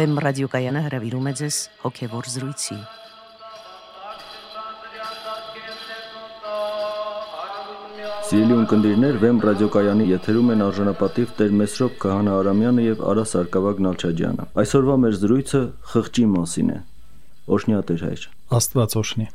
Վեմ ռադիոկայանը հրավիրում է ձեզ հոգևոր զրույցի։ Սիրելի ունկնդիրներ, Վեմ ռադիոկայանի եթերում են արժանապատիվ Տեր Մեսրոպ Քահանա Արամյանը եւ Արա Սարգսակյան Նալչաջյանը։ Այսօրվա մեր զրույցը խղճի մասին է։ Օշնյա Տեր հայր։ Աստված օշնի։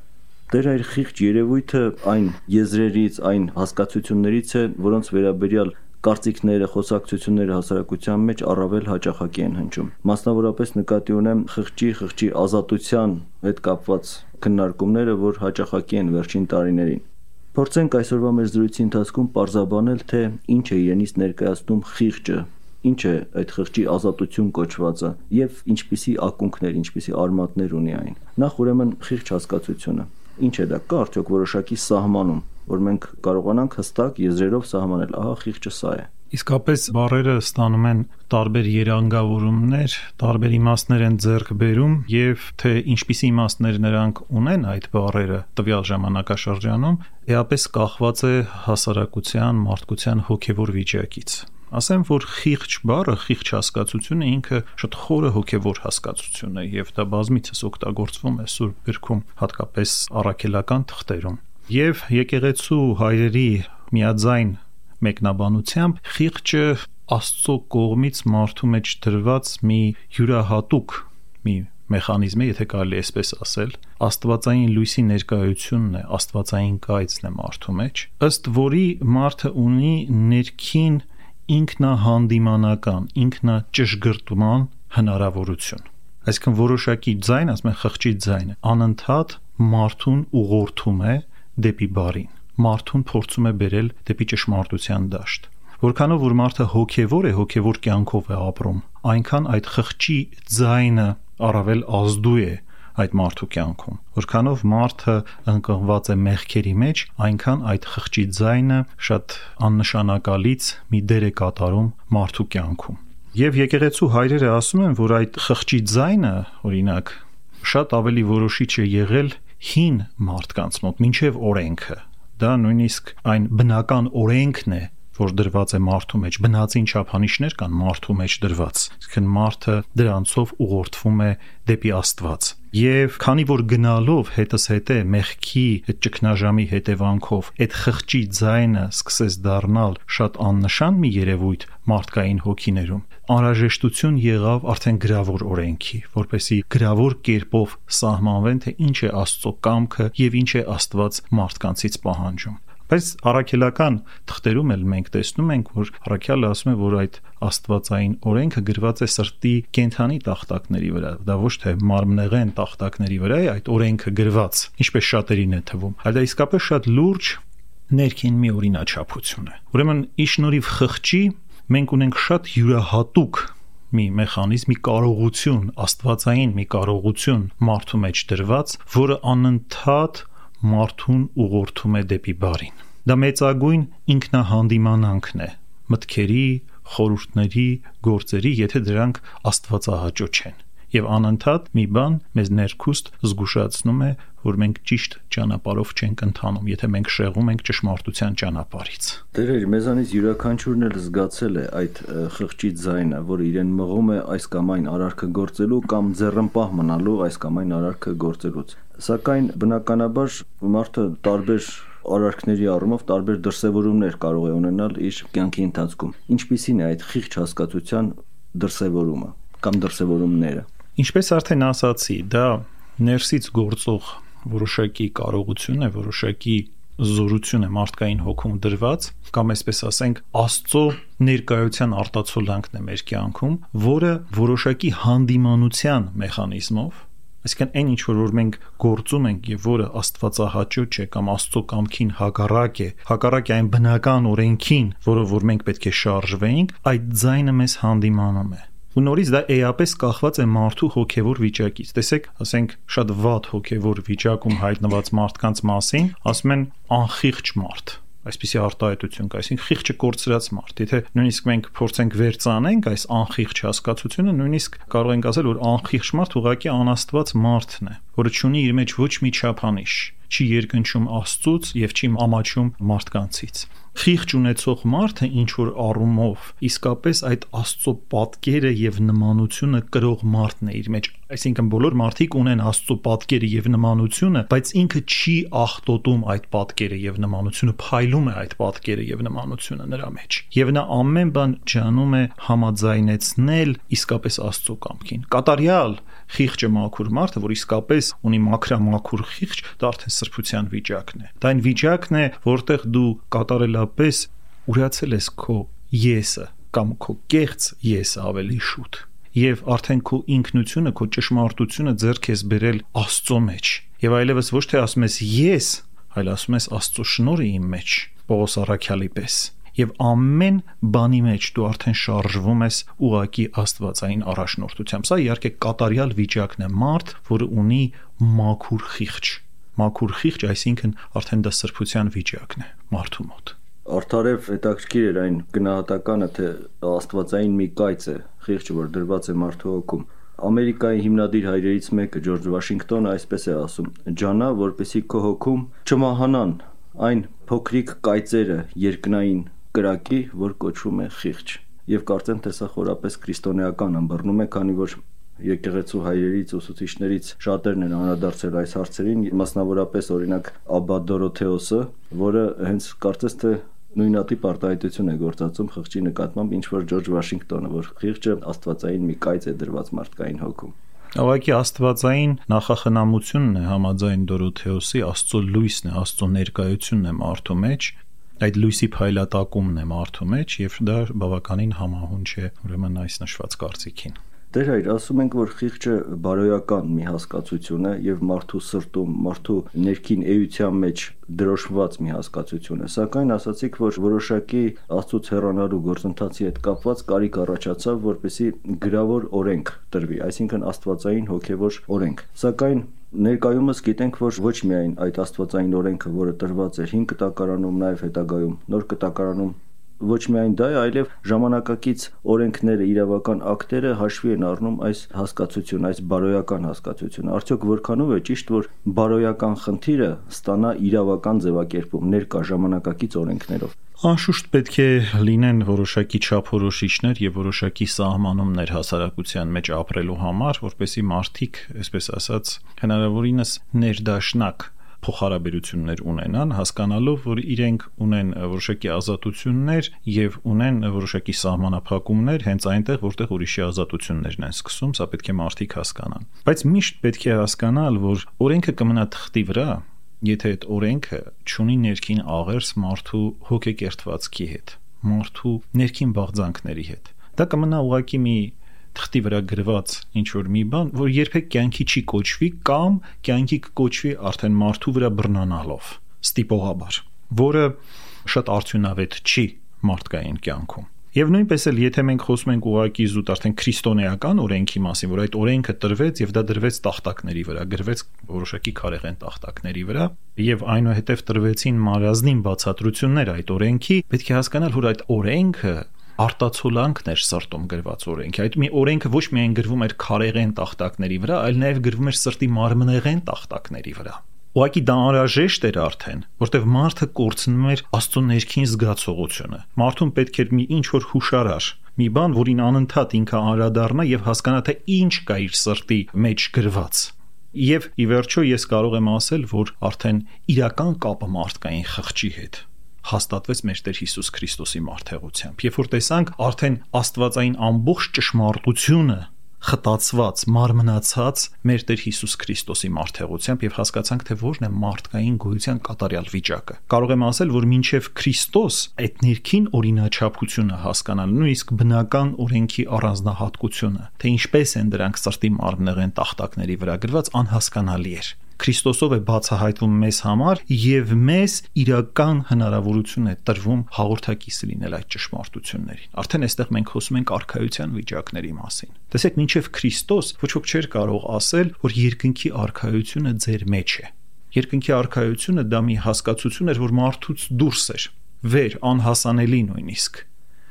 Տեր այր խիղճ երևույթը այն եզրերից, այն հասկացություններից է, որոնց վերաբերյալ կարծիքները, խոսակցությունները հասարակության մեջ առավել հաճախակի են հնչում։ Մասնավորապես նկատի ունեմ խղճի, խղճի ազատության հետ կապված քննարկումները, որ հաճախակի են վերջին տարիներին։ Փորձենք այսօրվա մեր զրույցի ընթացքում parzabanել, թե ինչ է իրենից ներկայացնում խիղճը, ինչ է այդ խղճի ազատություն կոչվածը եւ ինչպիսի ակունքներ, ինչպիսի արմատներ ունի այն։ Նախ ուրեմն խիղճ հասկացությունը Ինչ է դա։ Կա արդյոք որոշակի սահմանում, որ մենք կարողանանք հստակ եզրերով սահմանել, ահա խիղճը սա է։ Իսկապես բարերը ստանում են տարբեր երանգավորումներ, տարբեր իմաստներ են ձեռք բերում եւ թե ինչպիսի իմաստներ նրանք ունեն այդ բարերը տվյալ ժամանակաշրջանում, էապես կախված է հասարակության, մարդկության հոգեվոր վիճակից ասեմ, որ խիղճ բառը, խիղճ հասկացությունը ինքը շատ խորը հոգևոր հասկացություն է եւ դա բազմիցս օգտագործվում է Սուրբ Գրքում, հատկապես առաքելական թղթերում։ Եվ եկեղեցու հայրերի միաձայն մեկնաբանությամբ խիղճը Աստծո կողմից մարդու մեջ դրված մի յուրահատուկ մի մեխանիզմ է, եթե կարելի այսպես ասել, աստվածային լույսի ներկայությունն է, աստվածային կայծն է մարդու մեջ, ըստ որի մարդը ունի ներքին ինքնահանդիմանական, ինքնաճշգրտման հնարավորություն։ Այսինքն որոշակի ձայն, ասում են խղճի ձայնը, անընդհատ մարդուն ուղղորդում է դեպի բարին։ Մարդուն փորձում է բերել դեպի ճշմարտության դաշտ։ Որքանով որ մարդը հոգևոր է, հոգևոր կյանքով է ապրում, այնքան այդ խղճի ձայնը առավել ազդու է այդ մարդու կյանքում։ Որքանով մարդը ընկղված է մեղքերի մեջ, այնքան այդ խղճի ձայնը շատ աննշանակալից մի դեր է կատարում մարդու կյանքում։ Եվ եկեղեցու հայրերը ասում են, որ այդ խղճի ձայնը, օրինակ, շատ ավելի որոշիչ է եղել հին մարդկանց մոտ, ինչև օրենքը։ Դա նույնիսկ այն բնական օրենքն է, որ դրված է մարդու մեջ բնածին չափանիշներ կան մարդու մեջ դրված այսինքն մարդը դրանցով ուղղորդվում է դեպի Աստված Եվ քանի որ գնալով հետս հետե մեղքի այդ ճգնաժամի հետևանքով այդ խղճի ձայնը սկսեց դառնալ շատ աննշան մի երևույթ մարդկային հոգիներում անհրաժեշտություն եղավ արդեն գրավոր օրենքի, որպեսի գրավոր կերպով սահմանվեն թե ինչ է Աստծո կամքը եւ ինչ է Աստված մարդկանցից պահանջում։ Բայց առաքելական թղթերում էլ մենք տեսնում ենք, որ առաքյալը ասում է, որ այդ աստվածային օրենքը գրված է սրտի կենթանի տախտակների վրա։ Դա ոչ թե մարմնեղեն տախտակների վրա է այդ օրենքը գրված, ինչպես շատերին է թվում, այլ դա իսկապես շատ լուրջ ներքին մի օրինաչափություն է։ Ուրեմն իշնորիվ խղճի մենք ունենք շատ յուրահատուկ մի մեխանիզմ, մի կարողություն, աստվածային մի կարողություն մարդու մեջ դրված, որը անընդհատ մարդուն ուղղորդում է դեպի բարին։ Դա մեծագույն ինքնահանդիմանանքն է մտքերի, խորհուրդների, գործերի, եթե դրանք աստվածահաճո չեն եւ անընդհատ մի բան մեզ ներքուստ զգուշացնում է, որ մենք ճիշտ ճանապարհով չենք ընթանում, եթե մենք շեղում ենք ճշմարտության ճանապարհից։ Տերեր, մեզանից յուրաքանչյուրն էլ զգացել է այդ խղճի ձայնը, որ իրեն մղում է այս կամ այն արարքը գործելու կամ ձեռնպահ մնալու այս կամ այն արարքը գործելուց։ Սակայն բնականաբար մարդը տարբեր արարքների առումով տարբեր դրսևորումներ կարող է ունենալ իր կյանքի ընթացքում։ Ինչպիսին է այդ խիղճ հասկացության դրսևորումը կամ դրսևորումները։ Ինչպես արդեն ասացի, դա ներսից գործող որոշակի կարողություն է, որոշակի զորություն է մարդկային հոգում դրված կամ այսպես ասենք Աստծո ներկայության արտացոլանքն է մեր կյանքում, որը որոշակի հանդիմանության մեխանիզմով Այսինքն այն ինչ որ մենք գործում ենք եւ որը Աստվածահաճո չէ կամ Աստծո կամքին հակառակ է, հակառակ է այն բնական օրենքին, որով որ մենք պետք է շարժվեինք, այդ ձայնը մեզ հանդիմանում է ու նորից դա էապես կախված է մարդու հոգևոր վիճակից։ Տեսեք, ասենք շատ վատ հոգևոր վիճակում հայտնված մարդկանց մասին ասում են անխիղճ մարդ այսպիսի արտահայտություն կա, այսինքն խիղճը կորցրած մարդ։ Եթե նույնիսկ մենք փորձենք վերցանենք այս անխիղճ հասկացությունը, նույնիսկ կարող ենք ասել, որ անխիղճ մարդ ուղղակի անաստված մարդն է, որը ունի իր մեջ ոչ մի չափանիշ, չի երկնչում Աստծուց եւ չի ամաչում մարդկանցից։ խիղճ ունեցող մարդը ինչ որ առումով իսկապես այդ Աստծո պատկերը եւ նմանությունը կրող մարդն է իր մեջ այսինքն բոլոր մարդիկ ունեն Աստծո պատկերը եւ նմանությունը բայց ինքը չի ախտոտում այդ պատկերը եւ նմանությունը փայլում է այդ պատկերը եւ նմանությունը նրա մեջ եւ նա ամեն բան ջանում է համաձայնեցնել իսկապես Աստծո կամքին կատարյալ խիղճը մաքուր մարդը, որ իսկապես ունի մաքրամաքուր խիղճ, դա արդեն սրբության վիճակն է։ Դա այն վիճակն է, որտեղ դու կատարելապես ուրացել ես քո եսը կամ քո կեղծ եսը ավելի շուտ եւ արդեն քո ինքնությունը, քո ճշմարտությունը ձեռք ես բերել Աստծո մեջ։ Եվ այլևս ոչ թե ասում ես ես, այլ ասում ես Աստծո շնորհը իմ մեջ, Պողոս Արաքյալի պես եւ ամեն բանի մեջ դու արդեն շարժվում ես ուղակի աստվածային առաջնորդությամբ։ Սա իհարկե կատարյալ վիճակն է մարդ, որը ունի մաքուր խիղճ։ Մաքուր խիղճ, այսինքն արդեն դա սրբության վիճակն է մարդու մոտ։ Արդարև հետաքրքիր էր այն գնահատականը, թե աստվածային մի կայծ է խիղճը, որ դրված է մարդու հոգում։ Ամերիկայի հիմնադիր հայրերից մեկը Ջորջ Վաշինգտոնը այսպես է ասում. «Ջանա, որպեսի քո հոգում չմահանան այն փոքրիկ կայծերը երկնային կրակի, որ կոչվում է խիղճ։ Եվ կարծեմ, թե սա խորապես քրիստոնեական ըմբռնում է, քանի որ եկեղեցու հայրերից ուսուցիչներից շատերն են անդրադարձել այս հարցերին, մասնավորապես օրինակ Աբա Դորոթեոսը, որը հենց կարծես թե նույնատիպ արտահայտություն է գործածում խղճի նկատմամբ, ինչ որ Ջորջ Վաշինգտոնը, որ խիղճը աստվածային մի կայծ է դրված մարդկային հոգում։ Ավակի աստվածային նախախնամությունն է համաձայն Դորոթեոսի Աստծո լույսն է, Աստծո ներկայությունն է մարդու մեջ, այդ լույսի փայլատակումն է մարդու մեջ եւ դա բավականին համահունչ է ուրեմն այս նշված կարծիքին Տեր հայր, ասում ենք, որ խիղճը բարոյական մի հասկացություն է եւ մարդու սրտում, մարդու ներքին էության մեջ դրոշմված մի հասկացություն է։ Սակայն ասացիք, որ որոշակի աստծոց հեռանալու գործընթացի հետ կապված կարիք առաջացավ, որպեսի գրավոր օրենք տրվի, այսինքն աստվածային հոգեվոր օրենք։ Սակայն Ներկայումս գիտենք, որ ոչ միայն այդ աստվածային օրենքը, որը տրված էր 5 կտակարանում, նաև հետագայում նոր կտակարանում ոչ միայն դա է, այլև ժամանակակից օրենքները, իրավական ակտերը հաշվի են առնում այս հասկացությունը, այս բարոյական հասկացությունը։ Արդյոք որքանով է ճիշտ, որ բարոյական խնդիրը ստանա իրավական ձևակերպում ներկա ժամանակակից օրենքներով։ Անշուշտ պետք է լինեն որոշակի չափորոշիչներ եւ որոշակի սահմանումներ հասարակության մեջ ապրելու համար, որպեսի մարդիկ, այսպես ասած, հնարավորինս ներդաշնակ փոխհարաբերություններ ունենան, հասկանալով, որ իրենք ունեն որոշակի ազատություններ եւ ունեն որոշակի սահմանափակումներ հենց այնտեղ, որտեղ ուրիշի ազատություններն են սկսում, սա պետք է մարդիկ հասկանան։ Բայց միշտ պետք է հասկանալ, որ օրենքը կմնա թղթի վրա, եթե այդ օրենքը ճունի ներքին աղերս մարդու հոգեկերտվածքի հետ, մարդու ներքին բաղձանքների հետ։ Դա կմնա ուղակի մի թղթի վրա գրված ինչ որ մի բան, որ երբեք կյանքի չի կոչվի կամ կյանքի կոչվի արդեն մարդու վրա բռնանալով, ստիպողաբար, որը շատ արդյունավետ չի մարդկային կյանքում։ Եվ նույնպես էլ եթե մենք խոսում ենք ուղակի զուտ արդեն քրիստոնեական օրենքի մասին, որ այդ օրենքը տրվեց եւ դա դրվեց տախտակների վրա, գրվեց որոշակի քարեղեն տախտակների վրա, եւ այնուհետեւ տրվեցին մարազնին բացատրություններ այդ օրենքի, պետք է հասկանալ, որ այդ օրենքը արտացոլանքն էր սրտում գրված օրենքի։ Այդ մի օրենքը ոչ միայն գրվում էր քարեղեն տախտակների վրա, այլ նաև գրվում էր սրտի մարմնեղեն տախտակների վրա։ Ուղղակի դա անհրաժեշտ էր արդեն, որտեղ մարդը կորցնում էր Աստծո ներքին զգացողությունը։ Մարդուն պետք էր մի ինչ որ հուշարար, մի բան, որին անընդհատ ինքը անդրադառնա եւ հասկանա թե ինչ կա իր սրտի մեջ գրված։ Եվ ի վերջո ես կարող եմ ասել, որ արդեն իրական կապը մարդկային խղճի հետ հաստատվեց մեր Տեր Հիսուս Քրիստոսի մարդեղությամբ։ Երբ որ տեսանք արդեն Աստվածային ամբողջ ճշմարտությունը խտացված, մարմնացած մեր Տեր Հիսուս Քրիստոսի մարդեղությամբ եւ հասկացանք թե որն է մարդկային գոյության կատարյալ վիճակը։ Կարող եմ ասել, որ մինչեւ Քրիստոս այդ ներքին օրինաչափությունը հասկանալ, նույնիսկ բնական օրենքի առանձնահատկությունը, թե ինչպես են դրանք սրտի մարմնեղեն տախտակների վրա գրված, անհասկանալի էր։ Քրիստոսով է բացահայտվում մեզ համար եւ մեզ իրական հնարավորություն է տրվում հաղորդակից լինել այդ ճշմարտություններին։ Արդեն այստեղ մենք խոսում ենք արխայության վիճակների մասին։ Տեսեք, մինչև Քրիստոս ոչ ոք չէր կարող ասել, որ երկնքի արխայությունը ձեր մեջ է։ Երկնքի արխայությունը դա մի հասկացություն էր, որ մարդուց դուրս էր, վեր, անհասանելի նույնիսկ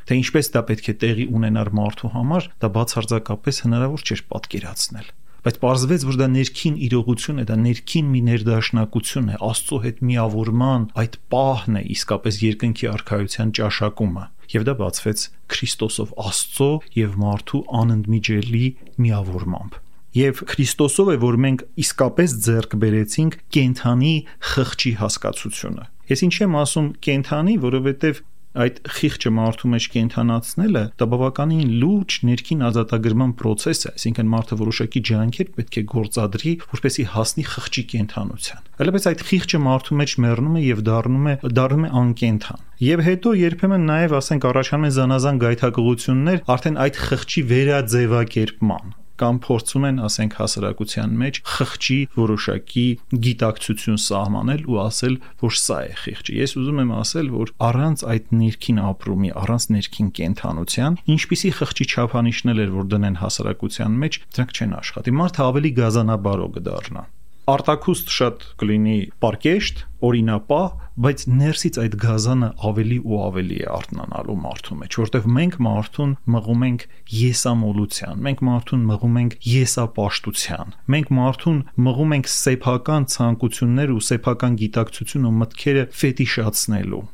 թե ինչպես դա պետք է տեղի ունենար մարդու համար, դա բացարձակապես հնարավոր չէր պատկերացնել բայց պարզվեց, որ դա ներքին իրողություն է, դա ներքին մի ներդաշնակություն է, Աստծո հետ միավորման այդ պահն է իսկապես երկնքի արխայության ճաշակումը։ Եվ դա բացվեց Քրիստոսով Աստծո եւ մարդու անընդմիջելի միավորմամբ եւ Քրիստոսով է որ մենք իսկապես ձեռք բերեցինք կենթանի խղճի հասկացությունը Ես ինչի եմ ասում կենթանի, որովհետև այդ խիղճը մարդու մեջ կենթանացնելը դա բավականին լուրջ ներքին ազատագրման process է, այսինքն մարդը որոշակի ջանքեր պետք է գործադրի, որպեսզի հասնի խղճի կենթանության։ Այլապես այդ խիղճը մարդու մեջ մեռնում է եւ դառնում է դառնում է անկենթան։ Եվ հետո երբեմն նաև ասենք առաջանում են զանազան գայթակղություններ արդեն այդ խղճի վերաձևակերպման կամ փորձում են, ասենք, հասարակության մեջ խղճի որոշակի գիտակցություն սահմանել ու ասել, որ սա է խիղճը։ Ես ուզում եմ ասել, որ առանց այդ ներքին ապրումի, առանց ներքին կենթանության, ինչպիսի խղճի չափանիշներ էր, որ դնեն հասարակության մեջ, դրանք չեն աշխատի։ Մարդը ավելի գազանաբարո կդառնա արտակուստ շատ կլինի պարկեշտ, օրինապահ, բայց ներսից այդ գազանը ավելի ու ավելի է արտնանալու մարդու մեջ, որտեղ մենք մարդուն մղում ենք եսամոլության, մենք մարդուն մղում ենք եսապաշտության, մենք մարդուն մղում ենք սեփական ցանկություններ ու սեփական գիտակցություն ու մտքերը ֆետիշացնելու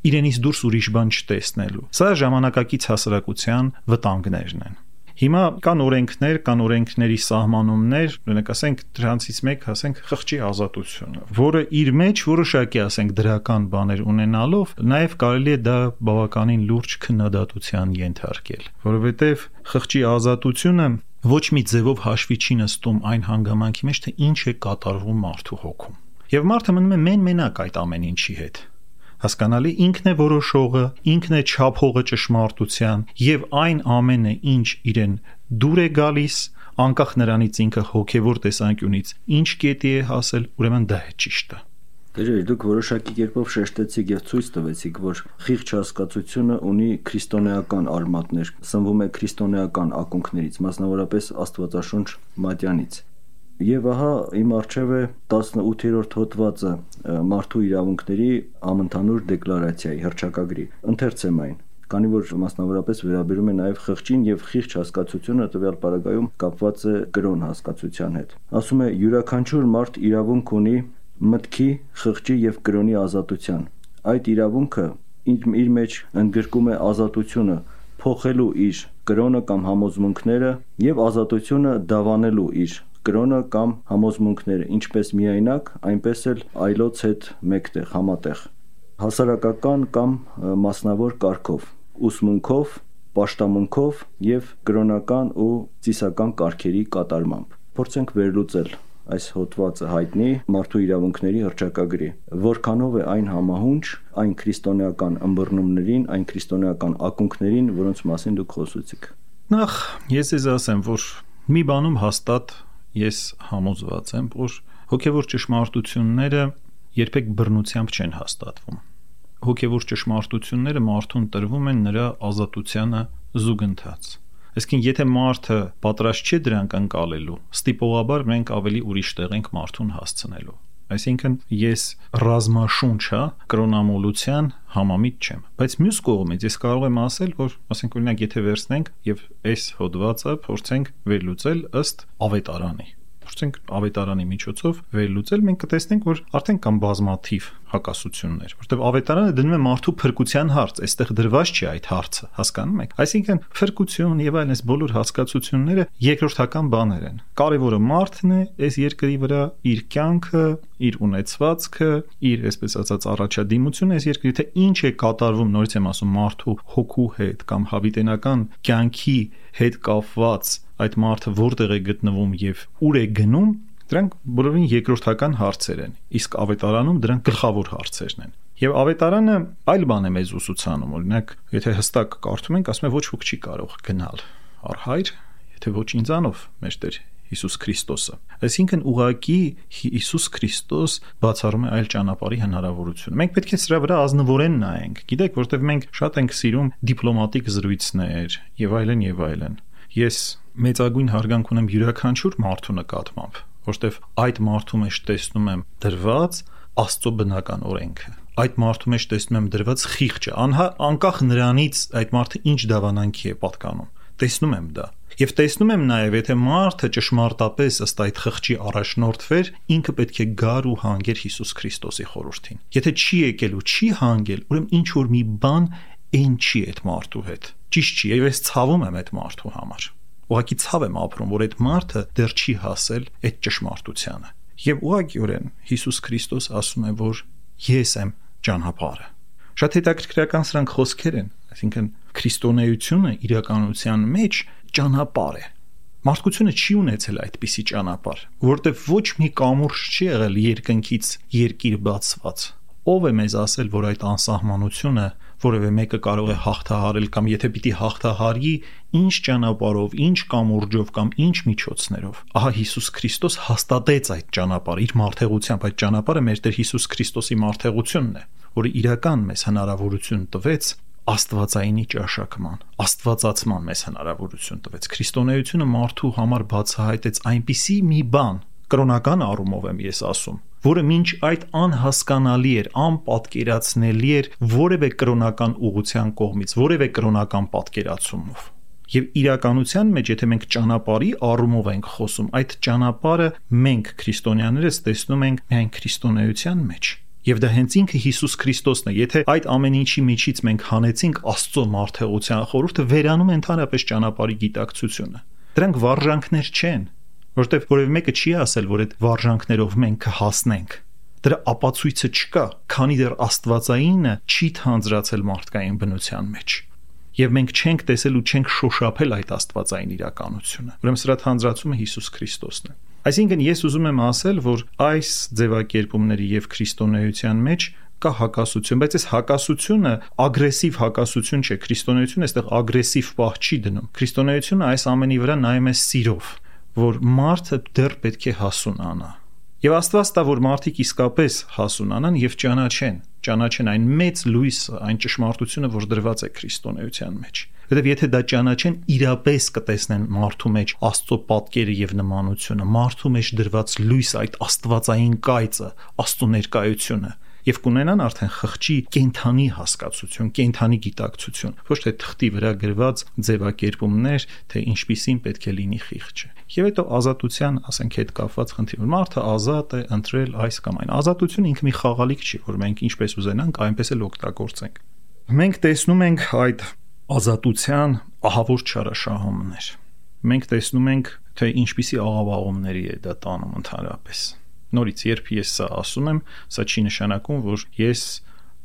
իրենից դուրս ուրիշ բան չտեսնելու։ Սա ժամանակակից հասարակության վտանգներն են։ Հիմա կան օրենքներ, կան օրենքների սահմանումներ, օրինակ ասենք դրանցից մեկ, ասենք խղճի ազատությունը, որը իր մեջ որոշակի, ասենք դրական բաներ ունենալով, նաև կարելի է դա բավականին լուրջ քննադատության ենթարկել, որովհետև խղճի ազատությունը ոչ մի ձևով հաշվի չի նստում այն հանգամանքի մեջ, թե ինչ է կատարվում մարդու հոգում։ Եվ մարդը մնում է մեն-մենակ այդ ամեն ինչի հետ հասկանալի ինքն է որոշողը, ինքն է չափողը ճշմարտության եւ այն ամենը, ինչ իրեն դուր է գալիս, անկախ նրանից ինքը հոգեվոր տեսանկյունից ինչ կետի է հասել, ուրեմն դա է ճիշտը։ Դերեր դուք որոշակի կերպով շեշտեցիք եւ ցույց տվեցիք, որ խիղճ հասկացությունը ունի քրիստոնեական արմատներ, սնվում է քրիստոնեական ակունքներից, մասնավորապես Աստվածաշունչ Մատյանից։ Եվ ահա իմ արջև է 18-րդ հոդվածը մարդու իրավունքների ամընդհանուր դեկլարացիայի հրճակագրի։ Ընթերցեմ այն քանի որ մասնավորապես վերաբերում է նաև խղճին եւ խիղճ հասկացությունը տվյալ պարագայում կապված է կրոն հասկացության հետ։ Ասում է յուրաքանչյուր մարդ իրավունք ունի մտքի, խղճի եւ կրոնի ազատության։ Այդ իրավունքը իր մեջ ընդգրկում է ազատությունը փոխելու իր կրոնը կամ համոզմունքները եւ ազատությունը դավանելու իր կրոնը կամ համոզմունքները, ինչպես միայնակ, այնպես էլ այլոց հետ մեկտեղ, համատեղ։ Հասարակական կամ մասնավոր կարգով, ուսմունքով, պաշտամունքով եւ կրոնական ու ծիսական կարգերի կատարմամբ։ Փորձենք վերլուծել այս հոդվածը հայտնի մարդու իրավունքների հրճակագրի որքանով է այն համահունչ այն քրիստոնեական ըմբռնումներին, այն քրիստոնեական ակունքներին, որոնց մասին դուք խոսեցիք։ Նախ ես ես ասեմ, որ մի բանում հաստատ ես համոզված եմ, որ հոգևոր ճշմարտությունները երբեք բռնությամբ չեն հաստատվում։ Հոգևոր ճշմարտությունները մարդուն տրվում են նրա ազատությանը զուգընթաց։ Այսինքն, եթե մարդը պատրաստ չէ դրանք անցալելու, ստիպողաբար մենք ավելի ուրիշ տեղ ենք մարդուն հասցնելու։ Այսինքն ես ռազմաշունչը կրոնամոլության համամիտ չեմ, բայց մյուս կողմից ես կարող եմ ասել, որ ասենք օրինակ եթե վերցնենք եւ այս հոդվածը փորձենք վերլուծել ըստ ավետարանի փորձենք ավետարանի միջոցով վերլուծել, մենք կտեսնենք, որ արդեն կան բազմաթիվ հակասություններ, որտեղ ավետարանը դնում է մարդու փրկության հարց, այստեղ դրված չի այդ հարցը, հասկանում եք։ Այսինքն փրկություն եւ այլն այս բոլոր հասկացությունները երկրորդական բաներ են։ Կարևորը մարդն է այս երկրի վրա իր կյանքը, իր ունեցվածքը, իր այսպես ասած առաջադիմությունը այս երկրի թե ինչ է կատարվում, նորից եմ ասում, մարդու հոգու հետ կամ հավիտենական կյանքի հետ կապված այդ մարդը որտեղ է գտնվում եւ ուր է գնում, դրանք բոլորին երկրորդական հարցեր են։ Իսկ ավետարանում դրանք գլխավոր հարցերն են։ Եվ ավետարանը այլ բան է մեզ ուսուցանում, օրինակ, եթե հստակ կարդում ենք, ասում է ոչ ոք չի կարող գնալ առ հայր, եթե ոչ ինձանով, մեր Տեր Հիսուս Քրիստոսը։ Այսինքն ուղակի Հիսուս Քրիստոս բացառում է այլ ճանապարհի հնարավորություն։ Մենք պետք է սրա վրա ազնվորեն նայենք։ Գիտեք, որտեվ մենք շատ ենք սիրում դիպլոմատիկ զրույցներ եւ այլն եւ այլն։ Ես մեծագույն հարգանք ունեմ յուրաքանչյուր մարդու նկատմամբ, որտեվ այդ մարդու մեջ տեսնում եմ դրված Աստծո բնական օրենքը։ Այդ մարդու մեջ տեսնում եմ դրված խիղճը, անհա անկախ նրանից այդ մարդը ինչ դավանանքի է պատկանում։ Տեսնում եմ դա։ Եվ տեսնում եմ նաև, եթե մարդը ճշմարտապես ըստ այդ խղճի առաջնորդվեր, ինքը պետք է գար ու հանգեր Հիսուս Քրիստոսի խորհրդին։ Եթե չի եկել ու չի հանգել, ուրեմն ինչ որ մի բան այն չի այդ մարդու հետ։ Ճիշտ չի, եւ ես ցավում եմ այդ մարդու համար։ Ուղղակի ցավ եմ ապրում, որ այդ մարդը դեռ չի հասել այդ ճշմարտությանը։ Եվ ուղղակիորեն Հիսուս Քրիստոս ասում է, որ ես եմ ճանապարհը։ Շատ հետաքրքրական սրանք խոսքեր են, այսինքն քրիստոնեությունը իրականության մեջ ճանապարհ է։ Մարդկությունը չի ունեցել այդպիսի ճանապարհ, որտեղ ոչ մի կամուրջ չի եղել երկնքից երկիր բացված։ Ո՞վ է մեզ ասել, որ այդ անսահմանությունը որևէ մեկը կարող է հաղթահարել կամ եթե պիտի հաղթահարի, ինչ ճանապարհով, ինչ կամուրջով կամ ինչ միջոցներով։ Ահա Հիսուս Քրիստոս հաստատեց այդ ճանապարհը իր մարդեղությամբ, այդ ճանապարհը մեր Տեր Հիսուս Քրիստոսի մարդեղությունն է, որը իրական մեզ հնարավորություն տվեց աստվածայինի ճաշակման, աստվածացման մեզ հնարավորություն տվեց։ Քրիստոնեությունը մարդու համար բացահայտեց այնպիսի մի բան, կրոնական առումով եմ ես ասում, որը մինչ այդ անհասկանալի էր, անպատկերացնելի էր որևէ կրոնական ուղղության կողմից, որևէ կրոնական պատկերացումով։ Եվ իրականության մեջ, եթե մենք ճանապարհի առումով ենք խոսում, այդ ճանապարհը մենք քրիստոնյաներս տեսնում ենք միայն քրիստոնեության մեջ Եվ դա հենց ինքը Հիսուս Քրիստոսն է։ Եթե այդ ամեն ինչի միջից մենք հանեցինք Աստծո մարդեղության խորհուրդը, վերանում ընդհանրապես ճանապարհի գիտակցությունը։ Դրանք վարժանքներ չեն, որովհետև որևէ մեկը չի ասել, որ այդ վարժանքներով մենք կհասնենք։ Դրա ապացույցը չկա, քանի դեռ Աստվածայինը չի թանձրացել մարդկային բնության մեջ եւ մենք չենք տեսել ու չենք շոշափել այդ աստվածային իրականությունը։ Ուրեմն սրա թանձրացումը Հիսուս Քրիստոսն է։ Այսինքն ես ուզում եմ ասել, որ այս ձևակերպումների եւ քրիստոնեության մեջ կա հակասություն, բայց այս հակասությունը ագրեսիվ հակասություն չէ։ Քրիստոնեությունը այստեղ ագրեսիվ պահ չի դնում։ Քրիստոնեությունը այս ամենի վրա նայում է սիրով, որ մարդը դեռ պետք է հասունանա։ Եվ Աստված տա, որ մարդիկ իսկապես հասունանան եւ ճանաչեն, ճանաչեն այն մեծ լույսը, այն ճշմարտությունը, որ դրված է քրիստոնեության մեջ։ Որտեւ եթե դա ճանաչեն, իրապես կտեսնեն մարդու մեջ Աստծո պատկերը եւ նմանությունը, մարդու մեջ դրված լույս, այդ աստվածային կայծը, Աստծո ներկայությունը եւ կունենան արդեն խղճի կենթանի հասկացություն, կենթանի գիտակցություն, ոչ թե թղթի վրա գրված ձևակերպումներ, թե ինչպիսին պետք է լինի խիղճը։ Եվ հետո ազատության, ասենք, հետ կապված խնդիր, որ մարդը ազատ է ընտրել այս կամ այն։ Ազատությունը ինքը մի խաղալիք չի, որ մենք ինչպես ուզենանք, այնպես էլ օգտագործենք։ Մենք տեսնում ենք այդ ազատության ահավոր չարաշահումներ։ Մենք տեսնում ենք, թե ինչպիսի աղավաղումների է դա տանում ընդհանրապես։ Նորից, երբ ես սա ասում եմ, սա չի նշանակում, որ ես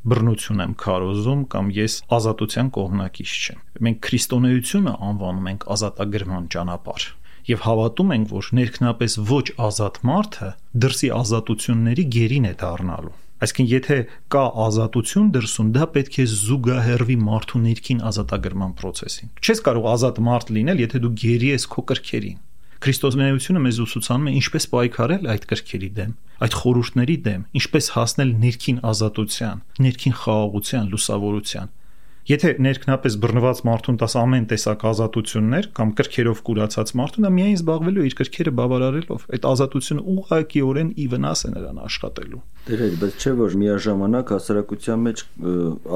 բռնություն եմ քարոզում կամ ես ազատության կողմնակից չեմ։ Մենք քրիստոնեությունը անվանում ենք ազատագրման ճանապարհ եւ հավատում ենք, որ ներքնապես ոչ ազատ մարդը դրսի ազատությունների գերին է դառնալու Այսինքն եթե կա ազատություն դրսում, դա պետք է զուգահեռվի մարդու ներքին ազատագրման process-ին։ Չես կարող ազատ մարդ լինել, եթե դու գերի ես քո կրքերին։ Քրիստոսնեությունը մեզ ուսուցանում է ինչպես պայքարել այդ կրքերի դեմ, այդ խորհուրդների դեմ, ինչպես հասնել ներքին ազատության, ներքին խաղաղության, լուսավորության։ Եթե ներքնապես բռնված մարդուն տաս ամեն տեսակ ազատություններ կամ կրքերով կուրացած մարդուն, նա միայն զբաղվելու իր կրքերը բավարարելով։ Այդ ազատությունը ուղղակիորեն ի վնաս է նրան աշխատելու։ Դերեր, բայց չէ որ միաժամանակ հասարակության մեջ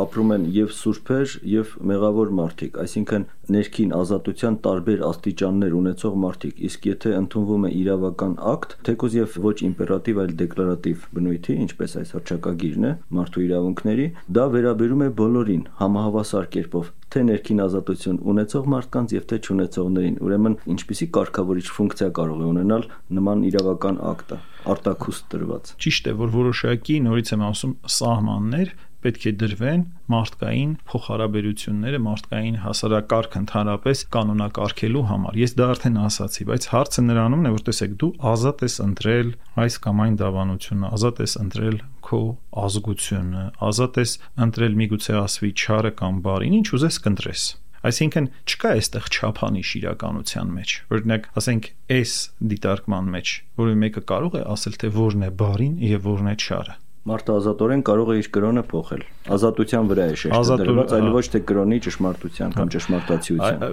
ապրում են եւ սուրբեր եւ մեղավոր մարդիկ, այսինքն ներքին ազատության տարբեր աստիճաններ ունեցող մարդիկ, իսկ եթե ընդունվում է իրավական ակտ, թեկոզ եւ ոչ իմպերատիվ, այլ դեկլարատիվ բնույթի, ինչպես այս հռչակագիրն է մարդու իրավունքների, դա վերաբերում է բոլորին համահավասար կերպով թե ներքին ազատություն ունեցող մարդկանց եւ թե չունեցողներին։ Ուրեմն ինչպիսի կարգավորիչ ֆունկցիա կարող է ունենալ նման իրավական ակտը արտակուստ տրված։ Ճիշտ է, որ որոշակի նորից եմ ասում սահմաններ պետք է դրվեն մարդկային փոխհարաբերությունները, մարդկային հասարակարգ ընդհանրապես կանոնակարգելու համար։ Ես դա արդեն ասացի, բայց հարցը նրանումն է, որ տեսեք, դու ազատ ես ընտրել այս կամ այն դավանությունը, ազատ ես ընտրել քո ազգությունը, ազատ ես ընտրել միգուցե ասվի չարը կամ բարին, ինչ ուզես կընտրես։ Այսինքն չկա այստեղ չափանիշ իրականության մեջ։ Օրինակ, ասենք, այս դիտարկման մեջ, որը մեկը կարող է ասել, թե որն է բարին եւ որն է չարը Մարդը ազատորեն կարող է իր կրոնը փոխել։ Ազատության վրա է շեշտը դրված, այլ ոչ թե կրոնի ճշմարտության կամ ճշմարտացիության։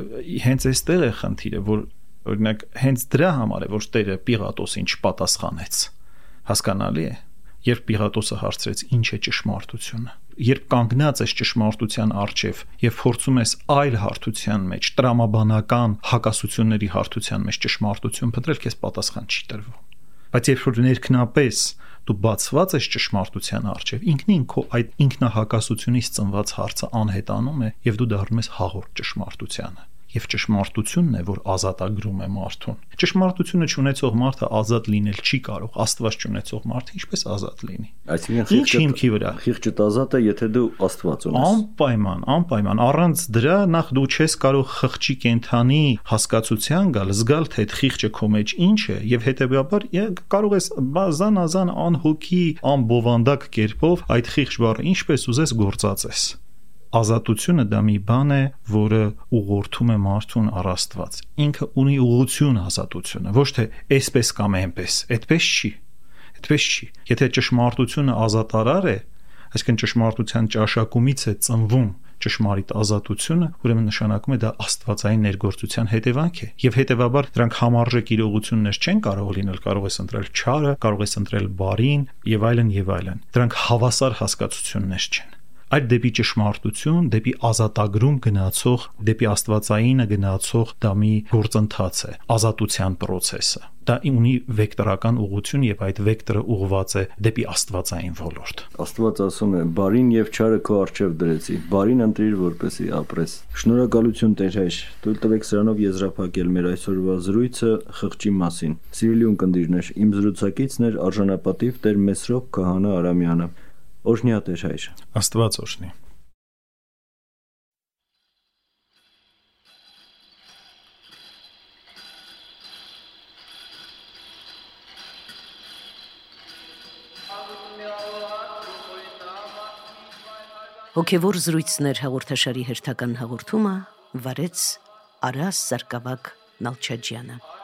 Հենց այստեղ է խնդիրը, որ օրինակ հենց դրա համար է, որ Տերը Պիղատոսին չպատասխանեց։ Հասկանալի է։ Երբ Պիղատոսը հարցրեց. «Ինչ է ճշմարտությունը»։ Երբ կանգնած ես ճշմարտության առջև եւ փորձում ես այլ հարթության մեջ, տրամաբանական հակասությունների հարթության մեջ ճշմարտություն փնտրել, քեզ պատասխան չի տրվում։ Բայց երբ որ ներքնապես դու բացված ես ճշմարտության առջև, ինքնին քո այդ ինքնահակասությունից ծնված հարցը անհետանում է եւ դու դառնում ես հաղորդ ճշմարտությանը եւ ճշմարտությունն է, որ ազատագրում է մարդուն։ Ճշմարտությունը ճանաչող մարդը ազատ լինել չի կարող, Աստված ճանաչող մարդը ինչպես ազատ լինի։ Այսինքն խիղճը հիմքի վրա։ Խիղճը ազատ է, եթե դու Աստված ունես։ Անպայման, անպայման։ Առանց դրա նախ դու չես կարող խղճի կենթանի հասկացության գալ, զգալ թե այդ խիղճը քո մեջ ինչ է եւ հետեւաբար կարող ես բազան-ազան անհոգի, անբովանդակ կերպով այդ խիղճ բառը ինչպես ուզես գործածես ազատությունը դա մի բան է, որը ուղղորդում է մարդուն առ Աստված։ Ինքը ունի ուղղություն ազատությունը, ոչ թե այսպես կամ այնպես, այդպես չի։ Այդպես չի։ Եթե ճշմարտությունը ազատարար է, այսինքն ճշմարտության ճաշակումից է ծնվում ճշմարիտ ազատությունը, ուրեմն նշանակում է դա աստվածային ներգործության հետևանք է։ Եվ հետևաբար դրանք համարժեք իրողություններ չեն կարող լինել, կարող ես ընտրել չարը, կարող ես ընտրել բարին եւ այլն եւ այլն։ Դրանք հավասար հասկացություններ չեն այլ դեպի ճշմարտություն, դեպի ազատագրում գնացող, դեպի աստվածայինը գնացող դա մի գործընթաց է, ազատության process-ը։ Դա ունի վեկտորական ուղղություն եւ այդ վեկտորը ուղղված է դեպի աստվածային ոլորտ։ Աստված ասում է. «Բարին եւ չարը քո առջև դրեցի։ Բարին ընտրիր, որպեսի ապրես»։ Շնորհակալություն Տեր հայր։ Թույլ տվեք սրանով եզրափակել մեր այսօրվա զրույցը խղճի մասին։ Սիրելի ունկնդիրներ, իմ զրուցակիցն էր արժանապատիվ Տեր Մեսրոպ Քահանա Արամյանը։ Օրհնյա Տեր հայր։ Աստված օրհնի։ Հոգևոր զրույցներ հաղորդաշարի հերթական հաղորդումը վարեց Արաս Սարգսակ Նալչաջյանը։